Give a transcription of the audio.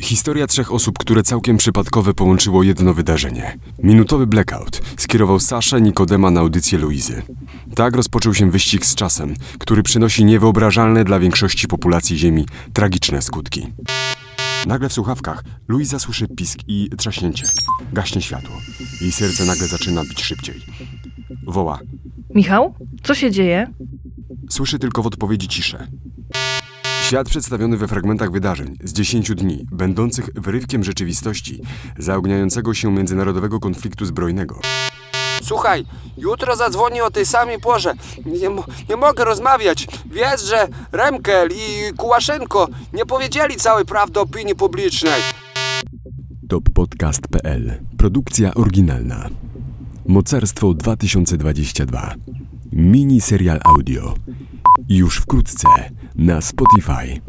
Historia trzech osób, które całkiem przypadkowe połączyło jedno wydarzenie. Minutowy blackout skierował Saszę Nikodema na audycję Luizy. Tak rozpoczął się wyścig z czasem, który przynosi niewyobrażalne dla większości populacji Ziemi tragiczne skutki. Nagle w słuchawkach Luiza słyszy pisk i trzaśnięcie. Gaśnie światło. Jej serce nagle zaczyna bić szybciej. Woła. Michał, co się dzieje? Słyszy tylko w odpowiedzi ciszę. Świat przedstawiony we fragmentach wydarzeń z 10 dni, będących wyrywkiem rzeczywistości zaogniającego się międzynarodowego konfliktu zbrojnego. Słuchaj, jutro zadzwonię o tej samej porze. Nie, nie mogę rozmawiać. Wiesz, że Remkel i Kułaszenko nie powiedzieli całej prawdy opinii publicznej. toppodcast.pl Produkcja oryginalna. Mocarstwo 2022. Mini serial audio. Już wkrótce na Spotify.